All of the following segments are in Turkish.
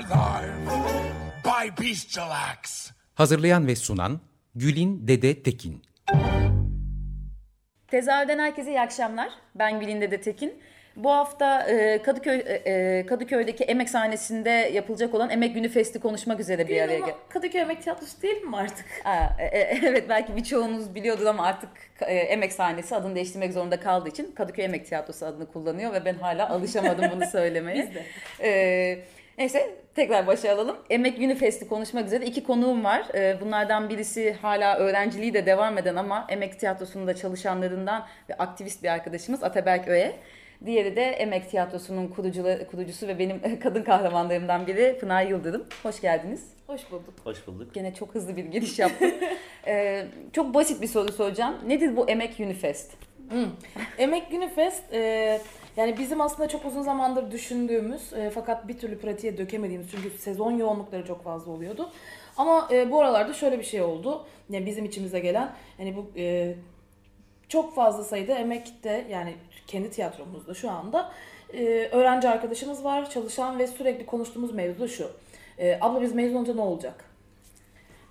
By. Hazırlayan ve sunan Gülin Dede Tekin. Tezahürden herkese iyi akşamlar. Ben Gülin Dede Tekin. Bu hafta e, Kadıköy e, e, Kadıköy'deki Emek sahnesinde yapılacak olan Emek Günü Festi konuşmak üzere bir araya geldik. Kadıköy Emek Tiyatrosu değil mi artık? Aa, e, e, evet belki birçoğunuz biliyordur ama artık e, Emek sahnesi adını değiştirmek zorunda kaldığı için Kadıköy Emek Tiyatrosu adını kullanıyor ve ben hala alışamadım bunu söylemeye. Biz de. E, neyse tekrar başa alalım. Emek Günü Festi konuşmak üzere iki konuğum var. E, bunlardan birisi hala öğrenciliği de devam eden ama Emek Tiyatrosu'nda çalışanlarından ve aktivist bir arkadaşımız Ataberk Öye. Diğeri de Emek Tiyatrosu'nun kurucusu ve benim kadın kahramanlarımdan biri Pınar Yıldırım. Hoş geldiniz. Hoş bulduk. Hoş bulduk. Gene çok hızlı bir giriş yaptım. Ee, çok basit bir soru soracağım. Nedir bu Emek Unifest? Emek Günü Fest e, yani bizim aslında çok uzun zamandır düşündüğümüz e, fakat bir türlü pratiğe dökemediğimiz çünkü sezon yoğunlukları çok fazla oluyordu. Ama e, bu aralarda şöyle bir şey oldu. Yani bizim içimize gelen hani bu e, çok fazla sayıda emekte yani kendi tiyatromuzda şu anda e, öğrenci arkadaşımız var çalışan ve sürekli konuştuğumuz mevzu şu. E, abla biz mezun olunca ne olacak?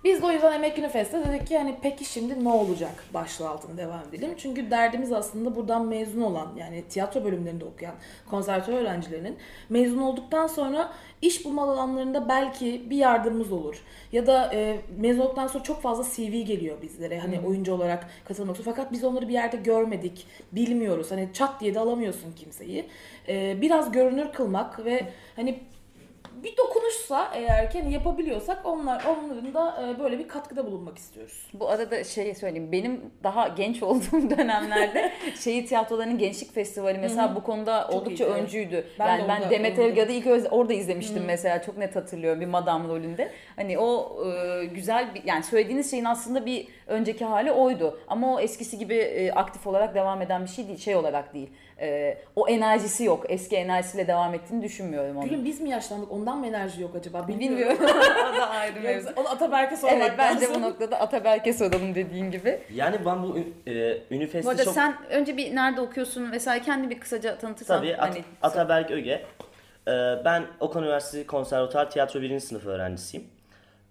Biz de o yüzden Emek Günü Fest'te dedik ki hani peki şimdi ne olacak başlığı altında devam edelim. Çünkü derdimiz aslında buradan mezun olan yani tiyatro bölümlerinde okuyan konservatuvar öğrencilerinin mezun olduktan sonra iş bulma alanlarında belki bir yardımımız olur. Ya da e, mezun olduktan sonra çok fazla CV geliyor bizlere hani oyuncu olarak katılmak için. Fakat biz onları bir yerde görmedik, bilmiyoruz. Hani çat diye de alamıyorsun kimseyi. E, biraz görünür kılmak ve hani bir dokunuşsa eğer ki hani yapabiliyorsak onlar onların da e, böyle bir katkıda bulunmak istiyoruz. Bu arada şey söyleyeyim. Benim daha genç olduğum dönemlerde şehir tiyatrolarının gençlik festivali mesela bu konuda oldukça iyiydi, öncüydü. Ben de yani ben orada- Demet Evgar'ı ilk öz- orada izlemiştim mesela. Çok net hatırlıyorum bir madam rolünde. Hani o e, güzel bir yani söylediğiniz şeyin aslında bir önceki hali oydu. Ama o eskisi gibi e, aktif olarak devam eden bir şey değil. Şey olarak değil. E, o enerjisi yok. Eski enerjisiyle devam ettiğini düşünmüyorum onun. Gülüm biz mi yaşlandık ondan mı enerji yok acaba Bilmiyorum. o da ayrı mevzu. Onu Ataberk'e sormak Evet bence lazım. bu noktada Ataberk'e soralım dediğin gibi. Yani ben bu e, Ünifest'i Bu arada çok... sen önce bir nerede okuyorsun vesaire kendi bir kısaca tanıtırsan. Tabii At- hani, Ataberk Öge. E, ben Okan Üniversitesi Konservatuar Tiyatro 1. sınıf öğrencisiyim.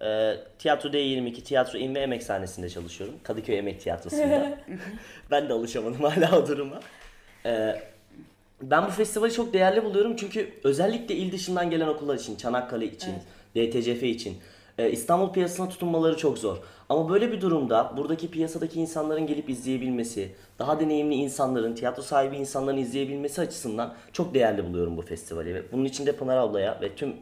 E, Tiyatro D22, Tiyatro İn ve Emek sahnesinde çalışıyorum. Kadıköy Emek Tiyatrosu'nda. ben de alışamadım hala o duruma. E, ben bu festivali çok değerli buluyorum çünkü özellikle il dışından gelen okullar için, Çanakkale için, DTCF için e, İstanbul piyasasına tutunmaları çok zor. Ama böyle bir durumda buradaki piyasadaki insanların gelip izleyebilmesi, daha deneyimli insanların, tiyatro sahibi insanların izleyebilmesi açısından çok değerli buluyorum bu festivali. Ve bunun için de Pınar ablaya ve tüm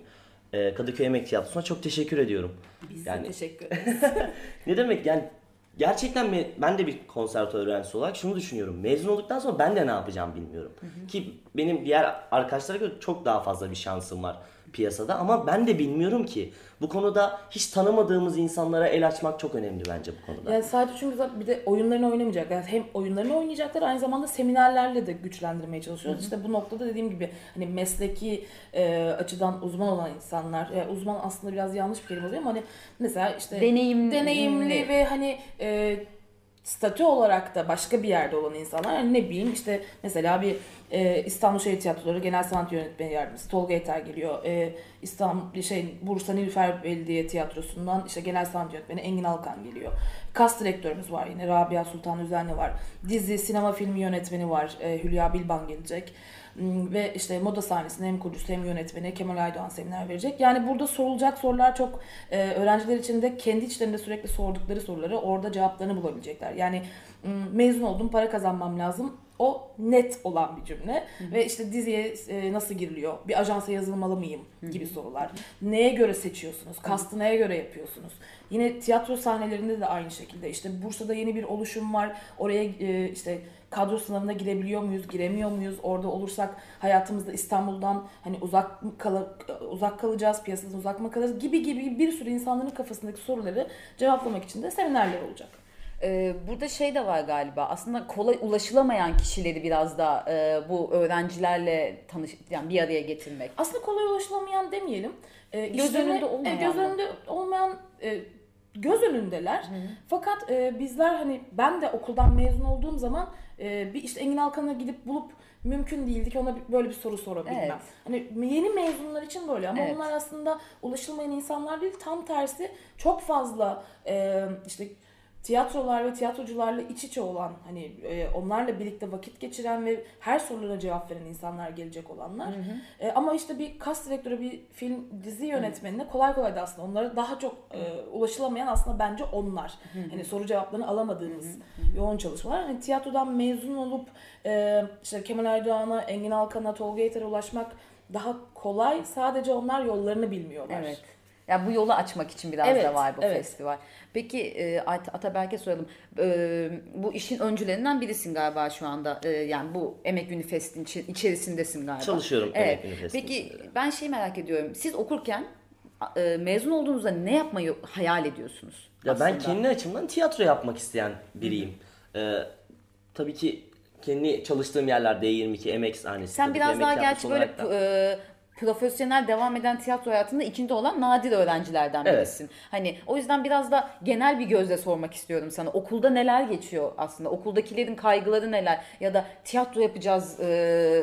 e, Kadıköy Emek Tiyatrosu'na çok teşekkür ediyorum. Biz de Yani- teşekkür ederiz. Ne demek yani gerçekten me- ben de bir konservatuvar öğrencisi olarak şunu düşünüyorum. Mezun olduktan sonra ben de ne yapacağım bilmiyorum. Ki benim diğer arkadaşlara göre çok daha fazla bir şansım var piyasada ama ben de bilmiyorum ki. Bu konuda hiç tanımadığımız insanlara el açmak çok önemli bence bu konuda. Yani sadece çünkü zaten bir de oyunlarını oynamayacaklar. Yani hem oyunlarını oynayacaklar aynı zamanda seminerlerle de güçlendirmeye çalışıyoruz. İşte bu noktada dediğim gibi hani mesleki e, açıdan uzman olan insanlar, yani uzman aslında biraz yanlış bir kelime oluyor ama hani mesela işte Deneyimli. deneyimli ve hani e, statü olarak da başka bir yerde olan insanlar yani ne bileyim işte mesela bir e, İstanbul Şehir Tiyatroları Genel Sanat Yönetmeni Yardımcısı Tolga Yeter geliyor. E, İstanbul şey Bursa Nilüfer Belediye Tiyatrosu'ndan işte Genel Sanat Yönetmeni Engin Alkan geliyor. Kas direktörümüz var yine Rabia Sultan Üzenli var. Dizi, sinema filmi yönetmeni var. E, Hülya Bilban gelecek. Hmm, Ve işte moda sahnesinde hem kurucusu hem yönetmeni Kemal Aydoğan seminer verecek. Yani burada sorulacak sorular çok e, öğrenciler için de kendi içlerinde sürekli sordukları soruları orada cevaplarını bulabilecekler. Yani hmm, mezun oldum para kazanmam lazım. O net olan bir cümle ve işte diziye e, nasıl giriliyor? Bir ajansa yazılmalı mıyım? gibi sorular. Neye göre seçiyorsunuz? Kastı neye göre yapıyorsunuz? Yine tiyatro sahnelerinde de aynı şekilde işte Bursa'da yeni bir oluşum var. Oraya e, işte kadro sınavına girebiliyor muyuz, giremiyor muyuz? Orada olursak hayatımızda İstanbul'dan hani uzak kala, uzak kalacağız, piyasadan uzak mı kalacağız gibi gibi bir sürü insanların kafasındaki soruları cevaplamak için de seminerler olacak. Ee, burada şey de var galiba aslında kolay ulaşılamayan kişileri biraz da e, bu öğrencilerle tanış yani bir araya getirmek. Aslında kolay ulaşılamayan demeyelim. E, Göz önünde olmayan e, göz önünde olmayan e, göz önündeler. Fakat e, bizler hani ben de okuldan mezun olduğum zaman e, bir işte Engin Alkan'a gidip bulup mümkün değildi ki ona böyle bir soru sorabilmem. Evet. Hani yeni mezunlar için böyle ama Evet. onlar aslında ulaşılmayan insanlar değil tam tersi çok fazla e, işte tiyatrolar ve tiyatrocularla iç içe olan hani e, onlarla birlikte vakit geçiren ve her sorulara cevap veren insanlar gelecek olanlar. E, ama işte bir kas direktörü, bir film dizi yönetmenine kolay kolay da aslında onlara daha çok e, ulaşılamayan aslında bence onlar. Hani soru cevaplarını alamadığımız yoğun çalışmalar. Hani tiyatrodan mezun olup e, işte Kemal Aydoğan'a, Engin Alkan'a, Tolga Yeter'e ulaşmak daha kolay. Sadece onlar yollarını bilmiyorlar. Evet. Ya bu yolu açmak için biraz Evet, da var bu evet. festival. Peki e, At- Ataberk'e soralım. E, bu işin öncülerinden birisin galiba şu anda. E, yani bu Emek Unifest'in içerisindesin galiba. Çalışıyorum Evet. Emek Unifest'in Peki içinde. ben şey merak ediyorum. Siz okurken e, mezun olduğunuzda ne yapmayı hayal ediyorsunuz? Ya ben aslında? kendi açımdan tiyatro yapmak isteyen biriyim. Ee, tabii ki kendi çalıştığım yerler D22, Emek sahnesi. Sen biraz daha gerçi böyle e, profesyonel devam eden tiyatro hayatında içinde olan nadir öğrencilerden Evet. birisin. Hani o yüzden biraz da genel bir gözle sormak istiyorum sana. Okulda neler geçiyor aslında? Okuldakilerin kaygıları neler? Ya da tiyatro yapacağız e,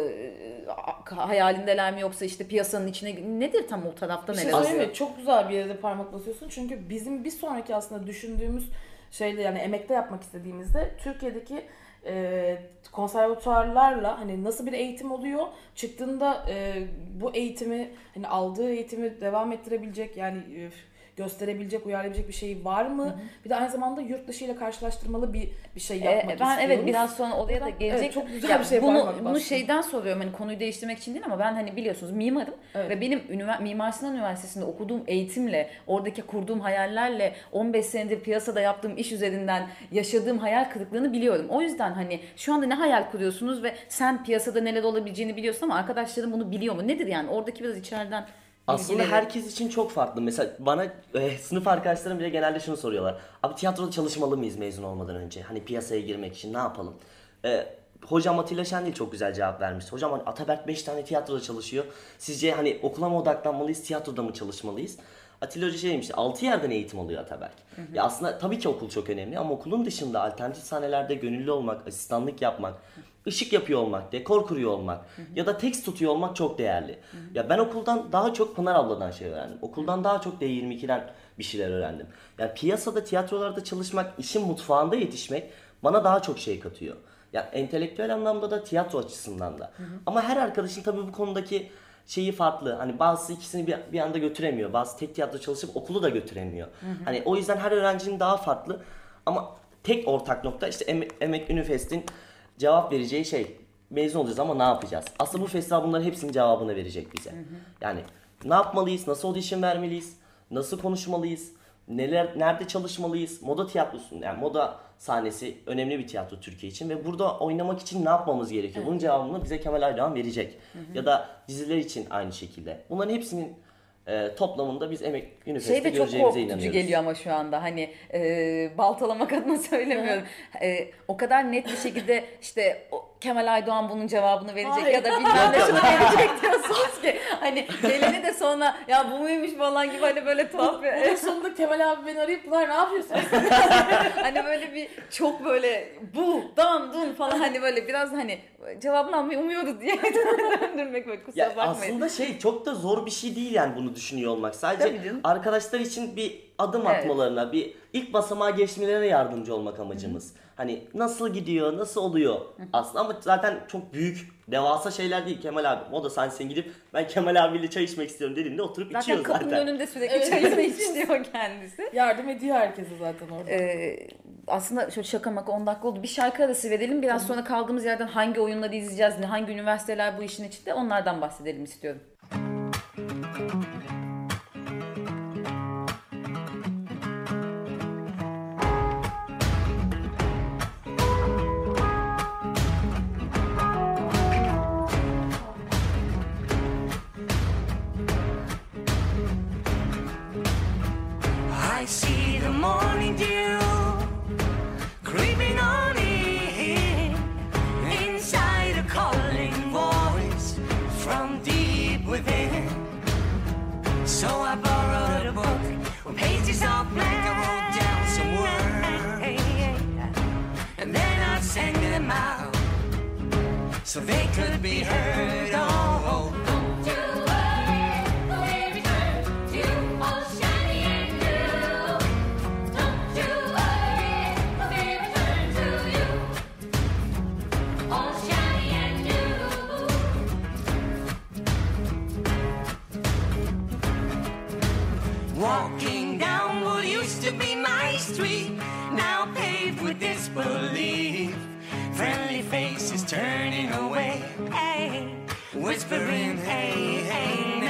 hayalindeler mi yoksa işte piyasanın içine nedir tam o tarafta Bir şey neler oluyor? mi? Çok güzel bir yerde parmak basıyorsun. Çünkü bizim bir sonraki aslında düşündüğümüz şeyde yani emekte yapmak istediğimizde Türkiye'deki e, konservatuarlarla hani nasıl bir eğitim oluyor çıktığında e, bu eğitimi hani aldığı eğitimi devam ettirebilecek yani e, gösterebilecek, uyarlayabilecek bir şey var mı? Bir de aynı zamanda yurt dışı ile karşılaştırmalı bir bir şey Ee, yapmak ben istiyoruz. evet biraz sonra oraya da Evet, gelecek. çok güzel Ya bir şey bunu, bunu şeyden soruyorum hani konuyu değiştirmek için değil ama ben hani biliyorsunuz mimarım Evet. ve benim ünivers- Mimar Sinan Üniversitesi'nde okuduğum eğitimle oradaki kurduğum hayallerle 15 senedir piyasada yaptığım iş üzerinden yaşadığım hayal kırıklığını biliyorum. O yüzden hani şu anda ne hayal kuruyorsunuz ve sen piyasada neler olabileceğini biliyorsun ama arkadaşlarım bunu biliyor mu? Nedir yani? Oradaki biraz içeriden Aslında bilgileri. herkes için çok farklı. Mesela bana e, sınıf arkadaşlarım bile genelde şunu soruyorlar. Abi tiyatroda çalışmalı mıyız mezun olmadan önce? Hani piyasaya girmek için ne yapalım? E, hocam Atilla Şendil çok güzel cevap vermişti. Hocam hani Ataberk 5 tane tiyatroda çalışıyor. Sizce hani okula mı odaklanmalıyız, tiyatroda mı çalışmalıyız? Atilla Hoca şey demişti, 6 yerden eğitim alıyor Ataberk. Ya aslında tabii ki okul çok önemli ama okulun dışında alternatif sahnelerde gönüllü olmak, asistanlık yapmak, ışık yapıyor olmak, dekor kuruyor olmak ya da tekst tutuyor olmak çok değerli. Ya ben okuldan daha çok Pınar abladan şey öğrendim. Okuldan daha çok D22'den bir şeyler öğrendim. Yani piyasada, tiyatrolarda çalışmak, işin mutfağında yetişmek bana daha çok şey katıyor. Ya entelektüel anlamda da tiyatro açısından da. Ama her arkadaşın tabii bu konudaki şeyi farklı. Hani bazısı ikisini bir, bir anda götüremiyor. Bazı tek tiyatro çalışıp okulu da götüremiyor. Hani o yüzden her öğrencinin daha farklı. Ama tek ortak nokta işte Emek, Emek Ünifest'in cevap vereceği şey mezun olacağız ama ne yapacağız? Aslında bu festival bunların hepsinin cevabını verecek bize. Yani ne yapmalıyız? Nasıl audition vermeliyiz? Nasıl konuşmalıyız? Neler nerede çalışmalıyız? Moda tiyatrosu yani moda sahnesi önemli bir tiyatro Türkiye için ve burada oynamak için ne yapmamız gerekiyor? Bunun cevabını bize Kemal Aydoğan verecek. Ya da diziler için aynı şekilde. Bunların hepsinin e, toplamında biz Emek Şey Üniversitesi'nde de çok korkutucu inanıyoruz. geliyor ama şu anda hani e, baltalamak adına söylemiyorum. E, o kadar net bir şekilde işte o, Kemal Aydoğan bunun cevabını verecek Hayır. ya da bilmem ne şunu verecek diyorsunuz ki hani geleni de sonra ya bu muymuş falan gibi hani böyle tuhaf bir Bunun sonunda Kemal abi beni arayıp Pınar ne yapıyorsun? hani böyle bir çok böyle bu dan dun falan hani böyle biraz hani cevabını almayı umuyoruz diye döndürmek böyle kusura Ya bakmayın. aslında şey çok da zor bir şey değil yani bunu düşünüyor olmak. Sadece arkadaşlar için bir adım Evet. atmalarına, bir ilk basamağa geçmelerine yardımcı olmak amacımız. Hani nasıl gidiyor, nasıl oluyor aslında ama zaten çok büyük, devasa şeyler değil Kemal abi. O da sen sen gidip ben Kemal abiyle çay içmek istiyorum dediğinde oturup Zaten içiyor kapının zaten. önünde sürekli çayını içiyor kendisi. Yardım ediyor herkese zaten orada. Ee, aslında şöyle şaka maka 10 dakika oldu. Bir şarkı arası verelim. Biraz sonra kaldığımız yerden hangi oyunları izleyeceğiz, hangi üniversiteler bu işin içinde onlardan bahsedelim istiyorum. I so they could be heard. All do Walking down what used to be my street, now paved with disbelief. Friendly faces turning away, hey, whispering, hey, hey, hey,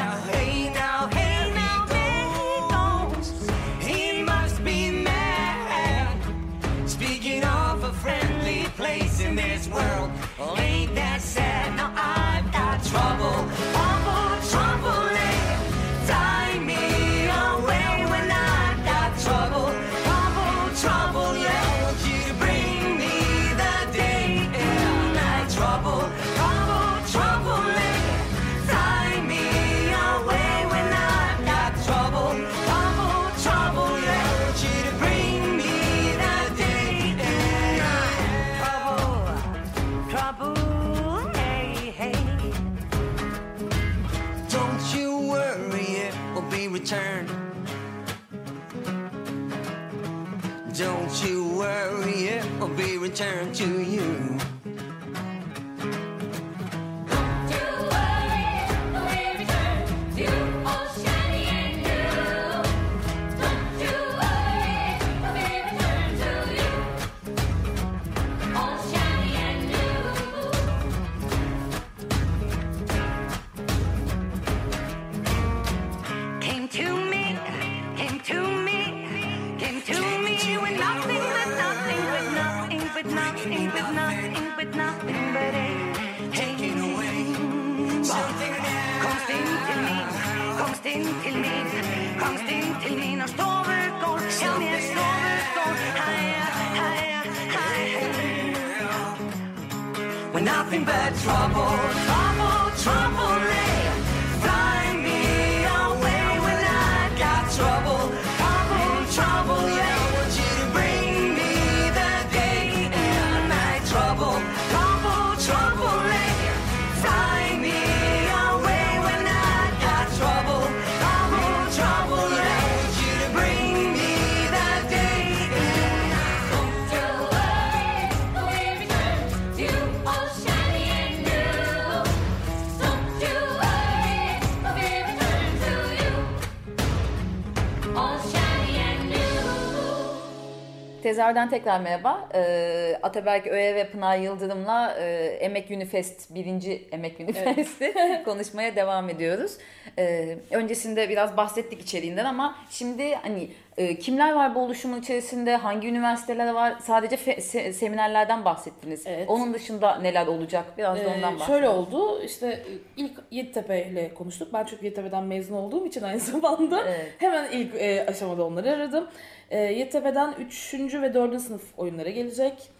doing nothing but nothing but nothing but nothing but nothing but nothing but taking away something Komst in till mín, komst in til mín, komst in til mín á stofugól, hjá mér stofugól, hæja, higher, higher. We're nothing but trouble, trouble, trouble. Tezahürden tekrar merhaba. Ee, Ataberk Öğe ve Pınar Yıldırım'la e, Emek Unifest, birinci Emek Unifest'i konuşmaya devam ediyoruz. Ee, öncesinde biraz bahsettik içeriğinden ama şimdi hani e, kimler var bu oluşumun içerisinde, hangi üniversiteler var? Sadece fe- se- seminerlerden bahsettiniz. Evet. Onun dışında neler olacak? Biraz da Ee, ondan bahsedelim. şöyle oldu işte e, ilk Yeditepe ile konuştuk. Ben çünkü Yeditepe'den mezun olduğum için aynı zamanda Evet. hemen ilk e, aşamada onları aradım. E, Yeditepe'den 3. ve 4. sınıf oyunlara gelecek.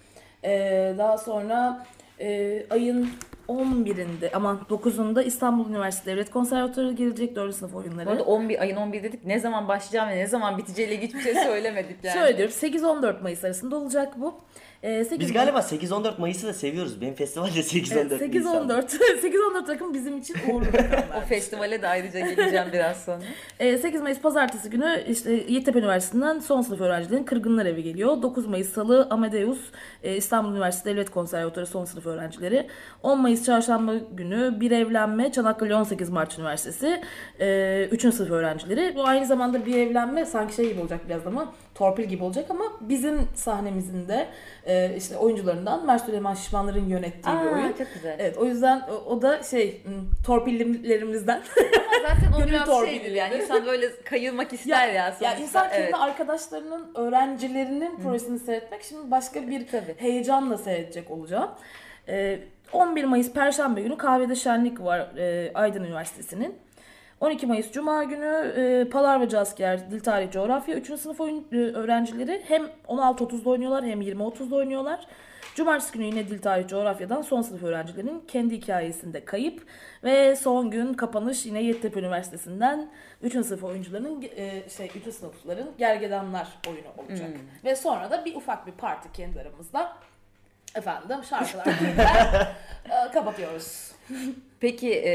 E, daha sonra e, ayın 11'inde aman 9'unda İstanbul Üniversitesi Devlet Konservatuarı gelecek 4. sınıf oyunları. Bu arada 11 ayın 11 dedik. Ne zaman başlayacağım ve ne zaman biteceğiyle hiçbir şey söylemedik yani. Şöyle diyoruz 8-14 Mayıs arasında olacak bu. Ee, 8 Biz galiba 8-14 Mayıs'ı da seviyoruz. Benim festival de 8-14 Evet, Nisan. 8-14 8-14 takım bizim için uğurlu rakamlar. O festivale de ayrıca geleceğim biraz sonra. Ee, 8 Mayıs pazartesi günü işte Yeditepe Üniversitesi'nden son sınıf öğrencilerin Kırgınlar Evi geliyor. 9 Mayıs Salı Amadeus e, İstanbul Üniversitesi Devlet Konservatuarı son sınıf öğrencileri. 10 Mayıs Çarşamba günü Bir Evlenme Çanakkale 18 Mart Üniversitesi 3. sınıf öğrencileri. Bu aynı zamanda Bir Evlenme sanki şey gibi olacak biraz ama torpil gibi olacak ama bizim sahnemizin de e, işte oyuncularından Mert Süleyman Şişmanlar'ın yönettiği bir Aa, oyun. çok güzel. Evet o yüzden o, o da şey torpillerimizden Zaten o biraz şeydir yani insan böyle kayılmak ister ya, ya sonuçta. insan kendi Evet. arkadaşlarının, öğrencilerinin projesini seyretmek şimdi başka bir Tabii. heyecanla seyredecek olacağım. Ee, 11 Mayıs Perşembe günü kahvede şenlik var e, Aydın Üniversitesi'nin. 12 Mayıs Cuma günü e, Palarvacı Asker Dil Tarih Coğrafya 3. sınıf oyun, e, öğrencileri hem 16.30'da oynuyorlar hem 20.30'da oynuyorlar. Cumartesi günü yine Dil Tarih Coğrafya'dan son sınıf öğrencilerin kendi hikayesinde kayıp ve son gün kapanış yine Yeditepe Üniversitesi'nden 3. sınıf oyuncuların e, şey 3. sınıfların Gergedanlar oyunu olacak. Ve sonra da bir ufak bir parti kendi aramızda efendim şarkılar türküler e, kapatıyoruz. Peki e,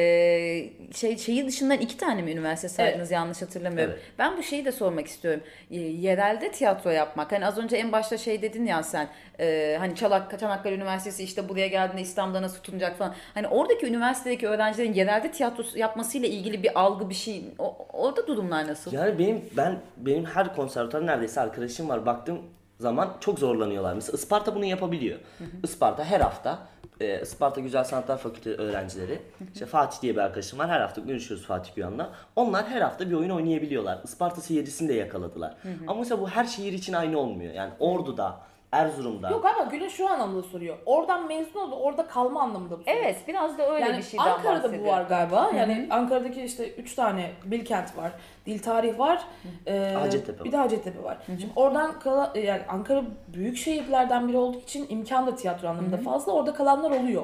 şey şehir dışından iki tane mi üniversite saydınız yanlış hatırlamıyorum. Evet. Ben bu şeyi de sormak istiyorum. E, yerelde tiyatro yapmak. Hani az önce en başta şey dedin ya sen. e, hani Çanak, Çanakkale Üniversitesi işte buraya geldiğinde İstanbul'da nasıl tutunacak falan. Hani oradaki üniversitedeki öğrencilerin yerelde tiyatro yapmasıyla ilgili bir algı bir şey. O, orada durumlar nasıl? Yani benim ben benim her konservatuar neredeyse arkadaşım var. Baktığım zaman çok zorlanıyorlar. Mesela Isparta bunu yapabiliyor. Isparta her hafta e, Isparta Güzel Sanatlar Fakültesi öğrencileri. işte Fatih diye bir arkadaşım var. Her hafta görüşüyoruz Fatih Güyan'la. Onlar her hafta bir oyun oynayabiliyorlar. Isparta seyircisini de yakaladılar. Ama mesela bu her şehir için aynı olmuyor. Yani Ordu'da, Erzurum'da. Yok ama Gül'ün şu anlamda soruyor. Oradan mezun oldu, orada kalma anlamında bu soruyor. Evet biraz da öyle yani bir şeyden Ankara'da bahsediyor. bu var galiba. Yani Ankara'daki işte 3 tane Bilkent var. Dil tarih var. e, Hacettepe Bir de Hacettepe var. Şimdi oradan kala, yani Ankara büyük şehirlerden biri olduğu için imkan da tiyatro anlamında fazla. Orada kalanlar oluyor.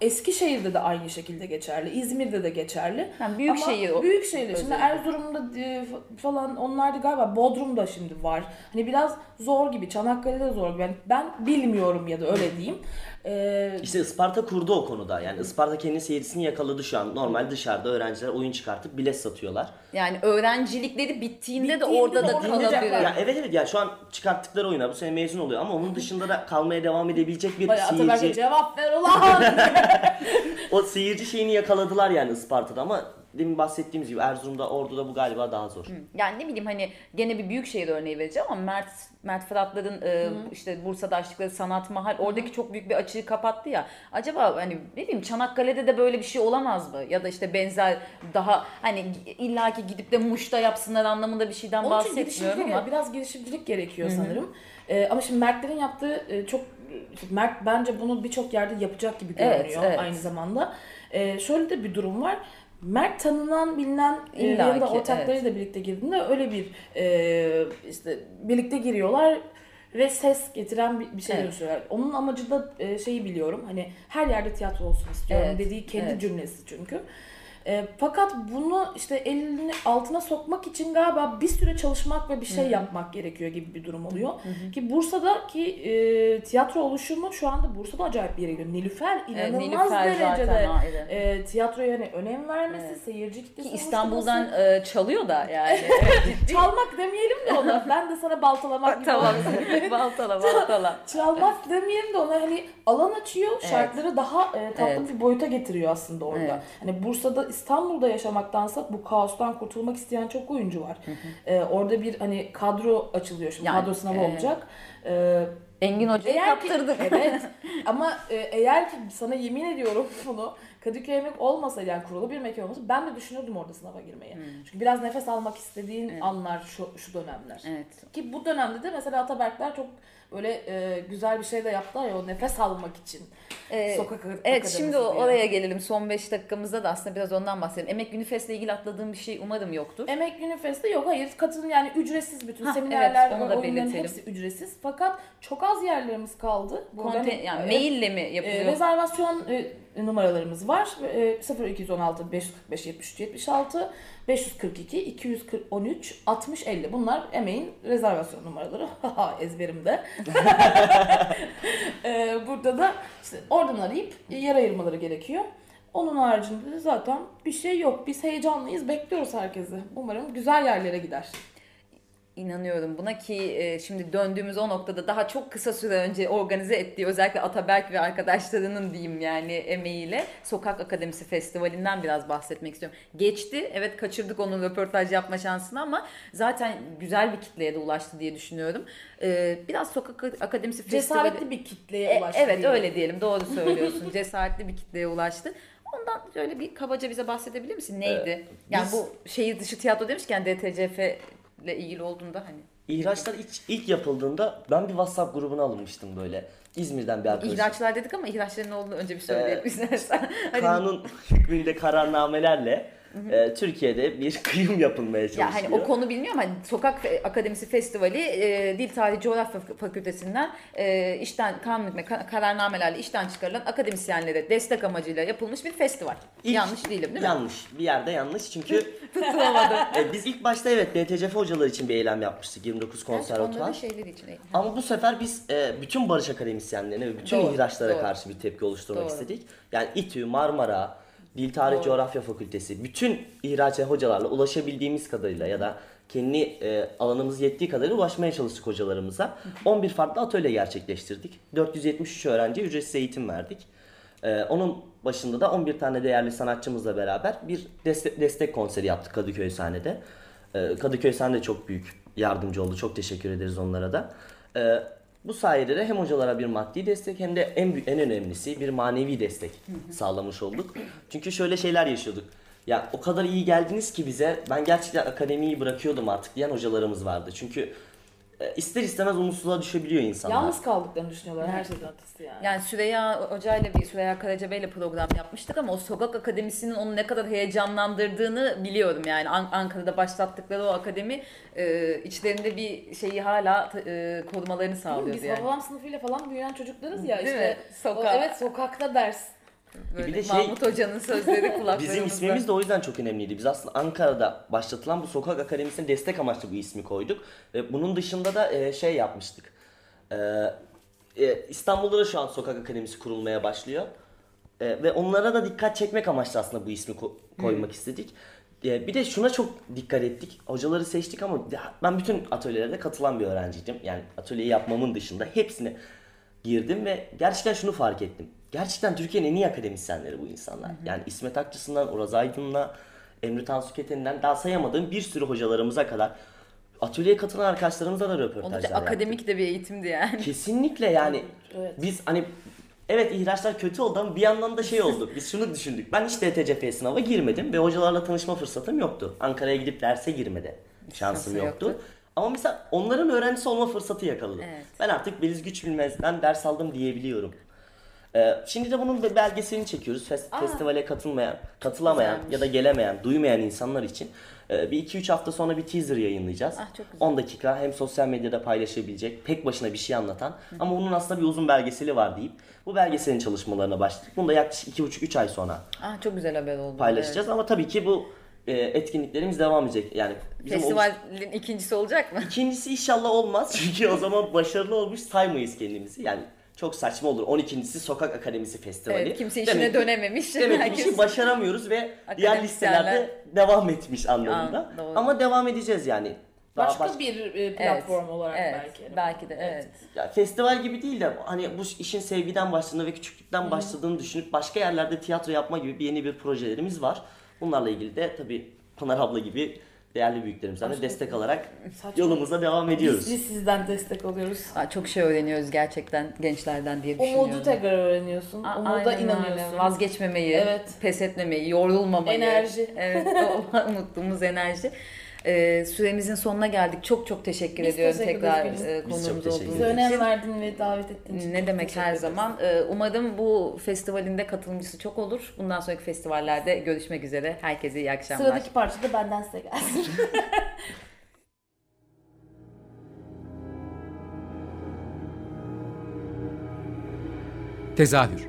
Eskişehir'de de aynı şekilde geçerli. İzmir'de de geçerli. Yani büyük Ama şehir o- Büyük şehirler. Şimdi. Erzurum'da e, falan onlar da galiba Bodrum'da şimdi var. Hani biraz zor gibi. Çanakkale'de zor gibi. Yani ben bilmiyorum ya da öyle diyeyim. Ee, İşte Isparta kurdu o konuda. Yani Isparta kendi seyircisini yakaladı şu an. Normal dışarıda öğrenciler oyun çıkartıp bilet satıyorlar. Yani öğrencilikleri bittiğinde, de Bittiğinde orada de da orada kalabilir. olacaklar. Ya evet evet ya şu an çıkarttıkları oyunlar bu sene mezun oluyor ama onun dışında da kalmaya devam edebilecek bir Bayağı seyirci. cevap ver ulan. O seyirci şeyini yakaladılar yani Isparta'da ama demin bahsettiğimiz gibi Erzurum'da, Ordu'da bu galiba daha zor. Yani ne bileyim hani gene bir büyük şehir örneği vereceğim ama Mert Mert Fıratların e, işte Bursa'da açtıkları sanat mahal oradaki çok büyük bir açığı kapattı ya. Acaba hani ne bileyim Çanakkale'de de böyle bir şey olamaz mı? Ya da işte benzer daha hani illaki gidip de Muş'ta yapsınlar anlamında bir şeyden Onun için bahsetmiyorum ama. biraz girişimcilik gerekiyor sanırım. Ee, ama şimdi Mertlerin yaptığı e, çok Mert bence bunu birçok yerde yapacak gibi Evet, görünüyor evet. aynı zamanda. Ee, şöyle de bir durum var. Mert tanınan, bilinen İlla yanında ki, ortaklarıyla birlikte girdiğinde öyle bir e, işte birlikte giriyorlar ve ses getiren bir, bir şey Evet. dönüşüyorlar. Onun amacı da e, şeyi biliyorum. Hani her yerde tiyatro olsun istiyorum Evet, dediği kendi evet. cümlesi çünkü. E, fakat bunu işte elini altına sokmak için galiba bir süre çalışmak ve bir şey yapmak gerekiyor gibi bir durum oluyor. Ki Bursa'daki e, tiyatro oluşumu şu anda Bursa'da acayip bir yere gidiyor. Nilüfer inanılmaz Nilüfer zaten derecede ayrı. e, tiyatroya hani önem vermesi, Evet. seyirci kitlesi Ki İstanbul'dan oluşturması. e, çalıyor da yani. Çalmak demeyelim de ona. Ben de sana baltalamak gibi tamam. baltala baltala. Çalmak demeyelim de ona hani alan açıyor, Evet. şartları daha e, tatlı Evet. bir boyuta getiriyor aslında orada. Evet. Hani Bursa'da, İstanbul'da yaşamaktansa bu kaostan kurtulmak isteyen çok oyuncu var. E, orada bir hani kadro açılıyor şimdi, Yani, kadro sınavı evet. olacak. E, Engin Hoca'yı eğer ki, kaptırdık. evet ama e, eğer ki sana yemin ediyorum bunu Kadıköy Emek olmasaydı yani kurulu bir mekan olmasa ben de düşünürdüm orada sınava girmeyi. Çünkü biraz nefes almak istediğin anlar şu, şu dönemler. Evet. Ki bu dönemde de mesela Ataberkler çok böyle e, güzel bir şey de yaptılar ya o nefes almak için. Ee, Sokak Evet şimdi diye. oraya gelelim. Son 5 dakikamızda da aslında biraz ondan bahsedelim. Emek Günü Fest'le ilgili atladığım bir şey umarım yoktur. Emek Günü Fest'te yok hayır katılım yani ücretsiz bütün Hah, seminerler evet, onu da oyunların belirtelim. hepsi ücretsiz fakat çok az yerlerimiz kaldı. Konten, yani Evet. maille mi E, yapılıyor? rezervasyon e, numaralarımız var. E, 0216 545 73 76 542 213 60 50. Bunlar emeğin rezervasyon numaraları. Ezberimde. E, burada da işte oradan arayıp yer ayırmaları gerekiyor. Onun haricinde de zaten bir şey yok. Biz heyecanlıyız, bekliyoruz herkesi. Umarım güzel yerlere gider. İnanıyorum buna ki e, şimdi döndüğümüz o noktada daha çok kısa süre önce organize ettiği özellikle Ataberk ve arkadaşlarının diyeyim yani emeğiyle Sokak Akademisi Festivali'nden biraz bahsetmek istiyorum. Geçti evet kaçırdık onun röportaj yapma şansını ama zaten güzel bir kitleye de ulaştı diye düşünüyorum. E, biraz Sokak Akademisi Festivali... Cesaretli bir kitleye E, ulaştı. evet diyelim. öyle diyelim doğru söylüyorsun cesaretli bir kitleye ulaştı. Ondan şöyle bir kabaca bize bahsedebilir misin? Neydi? yani biz- bu şehir dışı tiyatro demişken DTCF ile ilgili olduğunda hani İhraçlar ilk, ilk yapıldığında ben bir WhatsApp grubuna alınmıştım böyle. İzmir'den bir arkadaşım. İhraçlar dedik ama ihraçların ne olduğunu önce bir söyleyelim Ee, istersen. Hani, Kanun hükmünde kararnamelerle e, Türkiye'de bir kıyım yapılmaya çalışıyor. ya hani o konu bilmiyorum hani Sokak Akademisi Festivali e, Dil Tarihi Coğrafya Fakültesinden e, işten kanun kararnamelerle işten çıkarılan akademisyenlere destek amacıyla yapılmış bir festival. İlk- Yanlış değilim değil mi? Yanlış. Bir yerde yanlış çünkü Tutulamadım. e, biz ilk başta evet DTCF hocaları için bir eylem yapmıştık 29 Onların konservatuvar. şeyleri için. Ama bu sefer biz e, bütün barış akademisyenlerine ve bütün Doğru, ihraçlara doğru. karşı bir tepki oluşturmak Doğru. istedik. Yani İTÜ, Marmara, Dil Tarih Doğru. Coğrafya Fakültesi, bütün ihraç hocalarla ulaşabildiğimiz kadarıyla ya da kendi e, alanımız yettiği kadarıyla ulaşmaya çalıştık hocalarımıza. 11 farklı atölye gerçekleştirdik. 473 öğrenciye ücretsiz eğitim verdik. E, onun başında da 11 tane değerli sanatçımızla beraber bir destek, destek konseri yaptık Kadıköy sahnede. E, Kadıköy sahne de çok büyük yardımcı oldu. Çok teşekkür ederiz onlara da. E, bu sayede de hem hocalara bir maddi destek hem de en en önemlisi bir manevi destek sağlamış olduk. Çünkü şöyle şeyler yaşıyorduk. Ya o kadar iyi geldiniz ki bize ben gerçekten akademiyi bırakıyordum artık diyen hocalarımız vardı. Çünkü ister istemez umutsuzluğa düşebiliyor insanlar. Yalnız kaldıklarını düşünüyorlar her şeyden ötesi yani. Yani Süreyya Hoca ile bir Süreyya Karaca Bey ile program yapmıştık ama o Sokak Akademisi'nin onu ne kadar heyecanlandırdığını biliyorum yani An- Ankara'da başlattıkları o akademi e, içlerinde bir şeyi hala e, korumalarını sağlıyordu Biz yani. Hababam sınıfıyla falan büyüyen çocuklarız ya Değil işte. mi? Sokağa. O, evet sokakta ders. Böyle Bir de şey- Mahmut Hoca'nın sözleri kulaklarımızda. Bizim ismimiz de o yüzden çok önemliydi. Biz aslında Ankara'da başlatılan bu sokak akademisine destek amaçlı bu ismi koyduk. Ve bunun dışında da e, şey yapmıştık. E, e, İstanbul'da da şu an sokak akademisi kurulmaya başlıyor. E, ve onlara da dikkat çekmek amaçlı aslında bu ismi ko- koymak istedik. E, bir de şuna çok dikkat ettik. Hocaları seçtik ama ben bütün atölyelerde katılan bir öğrenciydim. Yani atölyeyi yapmamın dışında hepsine girdim ve gerçekten şunu fark ettim. Gerçekten Türkiye'nin en iyi akademisyenleri bu insanlar. Yani İsmet Akçısı'ndan, Uraz Aydın'la, Emre Tansu Keten'den daha sayamadığım bir sürü hocalarımıza kadar atölyeye katılan arkadaşlarımıza da röportajlar Oldukça yaptık. akademik de bir eğitimdi yani. Kesinlikle yani Evet. biz hani evet ihraçlar kötü oldu ama bir yandan da şey oldu. Biz şunu düşündük. Ben hiç DTCF sınava girmedim ve hocalarla tanışma fırsatım yoktu. Ankara'ya gidip derse girmede şansım Şansı yoktu. yoktu. Ama mesela onların öğrencisi olma fırsatı yakaladım. Evet. Ben artık Beliz Güç Bilmez'den ders aldım diyebiliyorum. Ee, şimdi de bunun bir belgeselini çekiyoruz. Fes- festivale katılmayan, katılamayan Güzelmiş. ya da gelemeyen, duymayan insanlar için e, bir 2-3 hafta sonra bir teaser yayınlayacağız. Ah, çok güzel. 10 dakika hem sosyal medyada paylaşabilecek, pek başına bir şey anlatan ama bunun aslında bir uzun belgeseli var deyip bu belgeselin çalışmalarına başladık. Bunu da yaklaşık 2,5-3 ay sonra Ah çok güzel haber oldu. paylaşacağız ama tabii ki bu e, etkinliklerimiz devam edecek. Yani Evet. bizim Festivalin ikincisi olacak mı? İkincisi inşallah olmaz çünkü o zaman başarılı olmuş saymayız kendimizi. Yani çok saçma olur. 12.si Sokak Akademisi Festivali. Evet, kimse işine Demek ki- dönememiş. Demek ki bir şey başaramıyoruz ve diğer listelerde devam etmiş anlamında. Aa, doğru. Ama devam edeceğiz yani. Daha Başka baş- bir e, platform Evet, olarak evet, belki. Belki de evet. Ya festival gibi değil de hani bu işin sevgiden başladığını ve küçüklükten başladığını düşünüp başka yerlerde tiyatro yapma gibi bir yeni bir projelerimiz var. Bunlarla ilgili de tabii Pınar abla gibi değerli büyüklerimizden de destek alarak Saçma. yolumuza devam ediyoruz. Biz, biz sizden destek alıyoruz. Aa, çok şey öğreniyoruz gerçekten gençlerden diye düşünüyorum. Umudu tekrar öğreniyorsun. A- Umuda aynen inanıyorsun. Vazgeçmemeyi, Evet. pes etmemeyi, yorulmamayı. Enerji. Evet, o unuttuğumuz enerji. Ee, süremizin sonuna geldik. Çok çok teşekkür Biz ediyorum teşekkür tekrar e, konuğumuz olduğunuz Bize için. önem verdin ve davet için. Ne çok demek her ederiz. zaman. Ee, Umarım bu festivalinde katılımcısı çok olur. Bundan sonraki festivallerde görüşmek üzere. Herkese iyi akşamlar. Sıradaki parça da benden size gelsin. Tezahür